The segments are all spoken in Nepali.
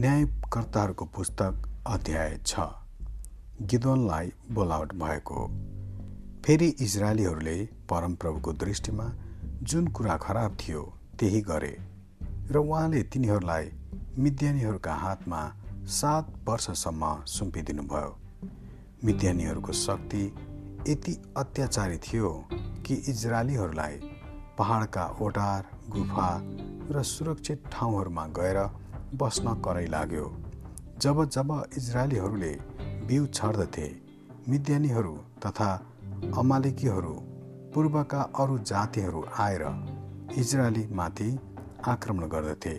न्यायकर्ताहरूको पुस्तक अध्याय छ। गिदोनलाई बोलावट भएको। फेरि इजरायलीहरूले परमप्रभुको दृष्टिमा जुन कुरा खराब थियो त्यही गरे र उहाँले तिनीहरूलाई मिद्यानीहरूका हातमा सात वर्षसम्म सुम्पिदिनुभयो। मिद्यानीहरूको शक्ति यति अत्याचारी थियो कि इजरायलीहरूलाई पहाडका ओटार गुफा र सुरक्षित ठाउँहरूमा गएर बस्न करै लाग्यो। जब जब इजरायलीहरूले बिउ छर्दथे मिद्यानीहरू तथा अमालेकीहरू पूर्वका अरू जातिहरू आएर इजरायलीमाथि आक्रमण गर्दथे।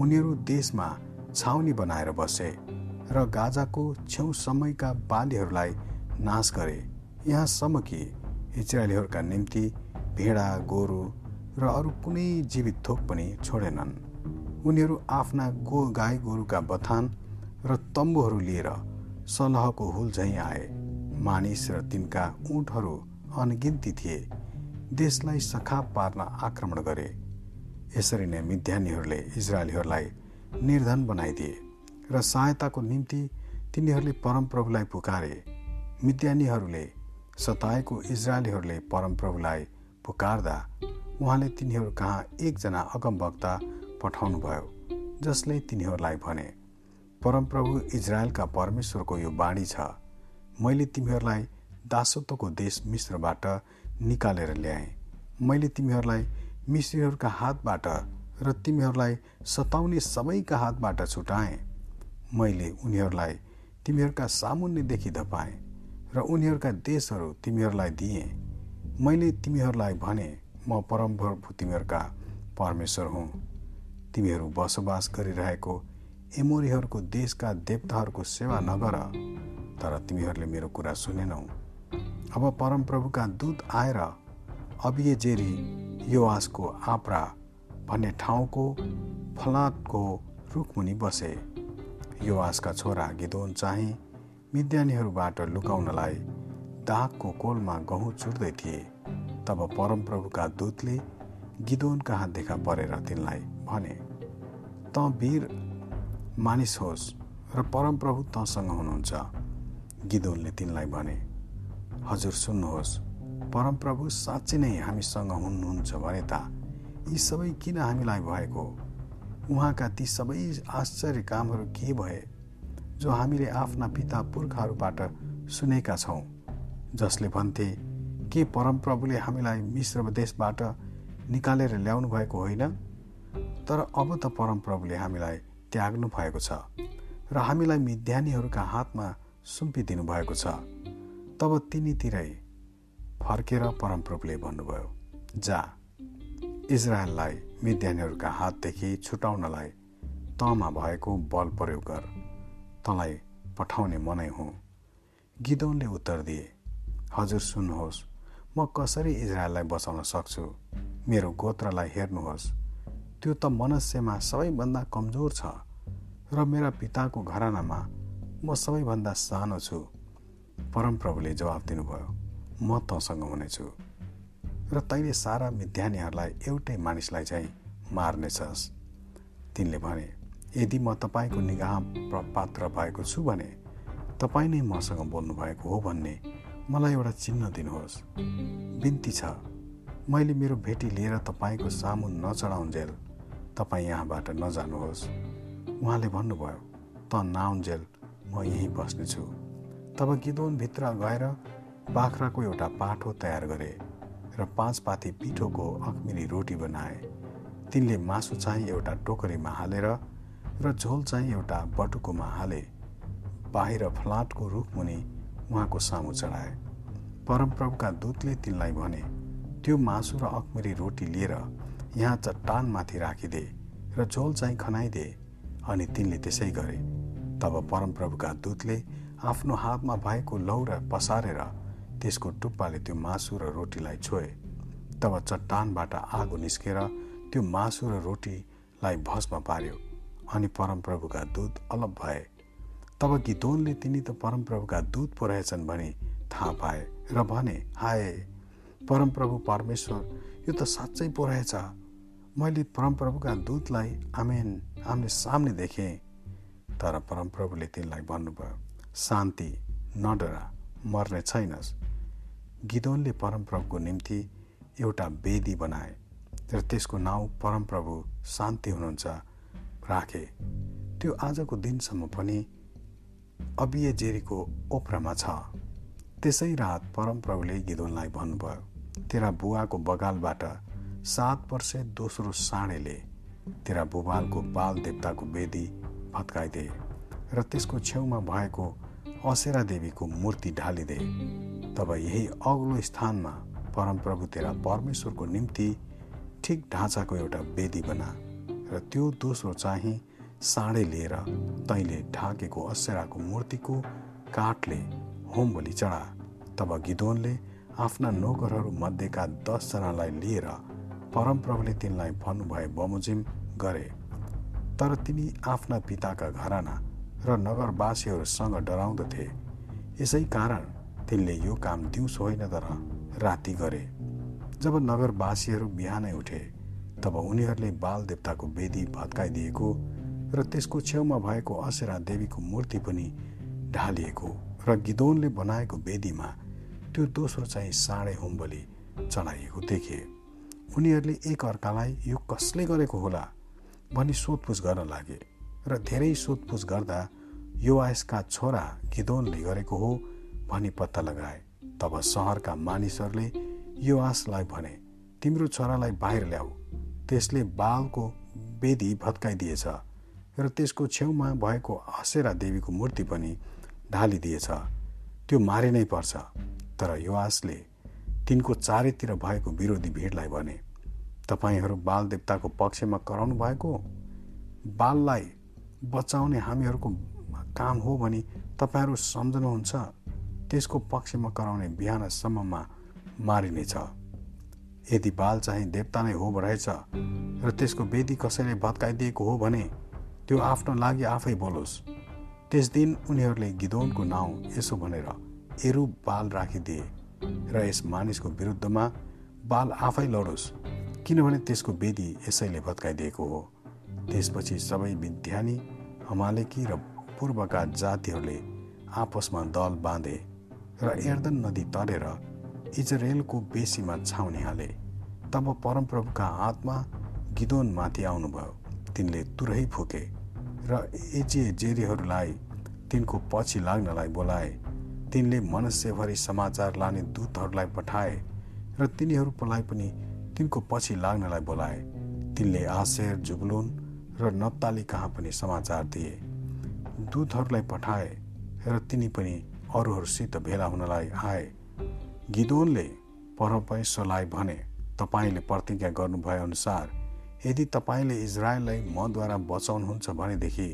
उनीहरू देशमा छाउनी बनाएर बसे र गाजाको छेउसम्मका बालीहरूलाई नाश गरे। यहाँसम्म कि इजरायलीहरूका निम्ति भेडा गोरु र अरू कुनै जीवित थोक पनि छोडेनन्। उनीहरू आफ्ना गो गाई गोरुका बथान र तम्बुहरू लिएर सलहको हुल झैँ आए। मानिस र तिनका उठहरू अनगिन्ती थिए। देशलाई सखाप पार्न आक्रमण गरे। यसरी नै मिध्यानीहरूले इजरायलीहरूलाई निर्धन बनाइदिए र सहायताको निम्ति तिनीहरूले परमप्रभुलाई पुकारे। मिद्यानीहरूले सताएको इजरायलीहरूले परमप्रभुलाई पुकार्दा उहाँले तिनीहरू कहाँ एकजना अगमवक्ता पठाउनुभयो जसले तिनीहरूलाई भने परमप्रभु इजरायलका परमेश्वरको यो बाणी छ। मैले तिमीहरूलाई दासत्वको देश मिश्रबाट निकालेर ल्याएँ। मैले तिमीहरूलाई मिश्रीहरूका हातबाट र तिमीहरूलाई सताउने सबैका हातबाट छुटाएँ। मैले उनीहरूलाई तिमीहरूका सामुन्यदेखि धपाएँ र उनीहरूका देशहरू तिमीहरूलाई दिएँ। मैले तिमीहरूलाई भने म परमप्रभु तिमीहरूका परमेश्वर हुँ। तिमीहरू बसोबास गरिरहेको एमोरीहरूको देशका देवताहरूको सेवा नगर तर तिमीहरूले मेरो कुरा सुनेनौ। अब परमप्रभुका दूत आएर अबिएजेरी योवासको आप्रा भन्ने ठाउँको फलाटको रुखमुनि बसे। योवासका छोरा गिदोन चाहिँ मिद्यानीहरूबाट लुकाउनलाई दागको कोलमा गहुँ चुर्दै थिए। तब परमप्रभुका दूतले गिदोन कहाँ देखा परेर तिनलाई भने त वीर मानिस होस् र परमप्रभु तसँग हुनुहुन्छ। गिदोनले तिनलाई भने हजुर सुन्नुहोस् परमप्रभु साँच्चै नै हामीसँग हुनुहुन्छ भने त यी सबै किन हामीलाई भएको? उहाँका ती सबै आश्चर्य कामहरू के भए जो हामीले आफ्ना पिता पुर्खाहरूबाट सुनेका छौँ? जसले भन्थे के परमप्रभुले हामीलाई मिश्र देशबाट निकालेर ल्याउनु भएको होइन? तर अब त परमप्रभुले हामीलाई त्याग्नु भएको छ र हामीलाई मिध्यानीहरूका हातमा सुम्पिदिनु भएको छ। तब तिनीतिरै फर्केर परमप्रभुले भन्नुभयो जा इजरायललाई मिध्यानीहरूका हातदेखि छुटाउनलाई तमा भएको बल प्रयोग गर। तँलाई पठाउने मनै हुँ। गिदौनले उत्तर दिए हजुर सुन्नुहोस् म कसरी इजरायललाई बचाउन सक्छु? मेरो गोत्रलाई हेर्नुहोस्। त्यो त मनुष्यमा सबैभन्दा कमजोर छ र मेरा पिताको घरानामा म सबैभन्दा सानो छु। परमप्रभुले जवाब दिनुभयो म तँसँग हुनेछु र तैँले सारा मिध्यानीहरूलाई एउटै मानिसलाई चाहिँ मार्नेछस्। तिनले भने यदि म तपाईँको निगाह पात्र भएको छु भने तपाईँ नै मसँग बोल्नुभएको हो भन्ने मलाई एउटा चिन्ह दिनुहोस्। बिन्ती छ मैले मेरो भेटी लिएर तपाईँको सामु नचढाउन्जेल तपाईँ यहाँबाट नजानुहोस्। उहाँले भन्नुभयो त नाउन्जेल म यहीँ बस्नेछु। तब गिदोनभित्र गएर बाख्राको एउटा पाठो तयार गरे र पाँच पाथी पिठोको अखमिरी रोटी बनाए। तिनले मासु चाहिँ एउटा टोकरीमा हालेर र झोल चाहिँ एउटा बटुकोमा हाले बाहिर फ्लाटको रुखमुनि उहाँको सामु चढाए। परमप्रभुका दूतले तिनलाई भने त्यो मासु र अखमिरी रोटी लिएर यहाँ चट्टानमाथि राखिदे। र झोल चाहिँ खनाइदे अनि तिनले त्यसै गरे। तब परमप्रभुका दूतले आफ्नो हातमा भएको लौरा पसारेर त्यसको टुप्पाले त्यो मासु र रोटीलाई छोए। तब चट्टानबाट आगो निस्केर त्यो मासु र रोटीलाई भस्म पार्यो अनि परमप्रभुका दूत अलग भए। तब गिदोनले तिनी त परमप्रभुका दूत पो रहेछन् भने थाहा पाए र भने हाय परमप्रभु परमेश्वर यो त साँच्चै पो रहेछ। मैले परमप्रभुका दूतलाई आमेन आमने सामने देखेँ तर परमप्रभुले तिनलाई भन्नुभयो शान्ति नडरा मर्ने छैनस्। गिदोनले परमप्रभुको निम्ति एउटा वेदी बनाए र त्यसको नाउँ परमप्रभु शान्ति हुनुहुन्छ राखे। त्यो आजको दिनसम्म पनि अबिएजेरीको ओप्रामा छ। त्यसै रात परमप्रभुले गिदोनलाई भन्नुभयो तेरा बुवाको बगालबाट सात वर्ष दोस्रो साँडेले तेरा बुबालको बाल देवताको वेदी भत्काइदे र त्यसको छेउमा भएको असेरा देवीको मूर्ति ढालिदे। तब यही अग्लो स्थानमा परमप्रभु तेरा परमेश्वरको निम्ति ठिक ढाँचाको एउटा वेदी बना र त्यो दोस्रो चाहिँ साँडे लिएर तैँले ढाकेको असेराको मूर्तिको काठले होम बलि चढा। तब गिदोनले आफ्ना नोकरहरू मध्येका दसजनालाई लिएर परमप्रभुले तिनलाई भन्नुभए बमोजिम गरे। तर तिनी आफ्ना पिताका घराना र नगरवासीहरूसँग डराउँदथे। यसै कारण तिनले यो काम दिउँसो होइन तर राति गरे। जब नगरवासीहरू बिहानै उठे तब उनीहरूले बाल देवताको वेदी भत्काइदिएको र त्यसको छेउमा भएको असेरा देवीको मूर्ति पनि ढालिएको र गिदोनले बनाएको वेदीमा त्यो दोस्रो चाहिँ साँडे होम्बली चढाइएको देखे। उनीहरूले एक अर्कालाई यो कसले गरेको होला भनी सोधपुछ गर्न लागे र धेरै सोधपुछ गर्दा यो आयसका छोरा गिदोनले गरेको हो भनी पत्ता लगाए। तब सहरका मानिसहरूले यो आसलाई भने तिम्रो छोरालाई बाहिर ल्याऊ। त्यसले बालको वेदी भत्काइदिएछ र त्यसको छेउमा भएको हसेरा देवीको मूर्ति पनि ढालिदिएछ। त्यो मारि नै पर्छ। तर युवासले तिनको चारैतिर भएको विरोधी भिडलाई भने तपाईँहरू बाल देवताको पक्षमा कराउनु भएको? बाललाई बचाउने हामीहरूको काम हो भने तपाईँहरू सम्झनुहुन्छ? त्यसको पक्षमा कराउने बिहानसम्ममा मारिनेछ। यदि बाल चाहिँ देवता नै हो रहेछ र त्यसको वेदी कसैले भत्काइदिएको हो भने त्यो आफ्नो लागि आफै बोलोस्। त्यस दिन उनीहरूले गिदोनको नाउँ यसो भनेर एरु बाल राखिदिए। र यस मानिसको विरुद्धमा बाल आफै लडोस् किनभने त्यसको वेदी यसैले भत्काइदिएको हो। त्यसपछि सबै विद्यानी हमालेकी र पूर्वका जातिहरूले आपसमा दल बाँधे र एर्दन नदी तरेर इजरायलको बेसीमा छाउनी हाले। तब परमप्रभुका हातमा गिदोनमाथि आउनुभयो। तिनले तुरै फुके र एजे जेरीहरूलाई तिनको पछि लाग्नलाई बोलाए। तिनले मनुष्यभरि समाचार लाने दूतहरूलाई पठाए र तिनीहरूलाई पनि तिनको पछि लाग्नलाई बोलाए। तिनले आशेर जुबलुन र नप्ताली कहाँ पनि समाचार दिए। दूतहरूलाई पठाए र तिनी पनि अरूहरूसित भेला हुनलाई आए। गिदोनले परमेश्वरलाई भने तपाईँले प्रतिज्ञा गर्नुभए अनुसार यदि तपाईँले इजरायललाई मद्वारा बचाउनुहुन्छ भनेदेखि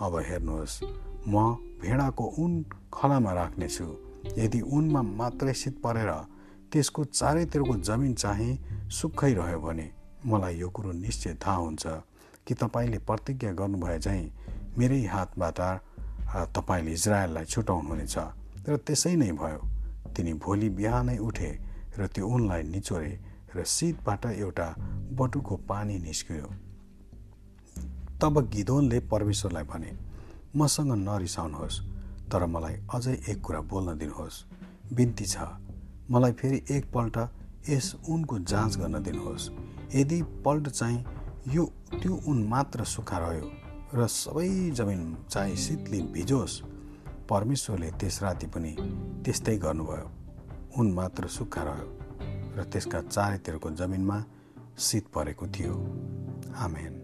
अब हेर्नुहोस् म भेडाको उन खलामा राख्नेछु। यदि उनमा मात्रै शीत परेर त्यसको चारैतिरको जमिन चाहिँ सुक्खै रह्यो भने मलाई यो कुरो निश्चय थाहा हुन्छ। कि तपाईँले प्रतिज्ञा गर्नुभए चाहिँ मेरै हातबाट तपाईँले इजरायललाई छुटाउनुहुनेछ र त्यसै नै भयो। तिनी भोलि बिहानै उठे र त्यो उनलाई निचोरे र शीतबाट एउटा बटुको पानी निस्कियो। तब गिदोनले परमेश्वरलाई भने मसँग नरिसाउनुहोस्। तर मलाई अझै एक कुरा बोल्न दिनुहोस्। बिन्ती छ। मलाई फेरि एकपल्ट यस उनको जाँच गर्न दिनुहोस्। यदि पल्ट चाहिँ यो त्यो उन मात्र सुक्खा रह्यो र सबै जमिन चाहिँ शीतले भिजोस् परमेश्वरले त्यस राति पनि त्यस्तै गर्नुभयो। उन मात्र सुक्खा रह्यो र त्यसका चारैतिरको जमिनमा शीत परेको थियो। आमेन।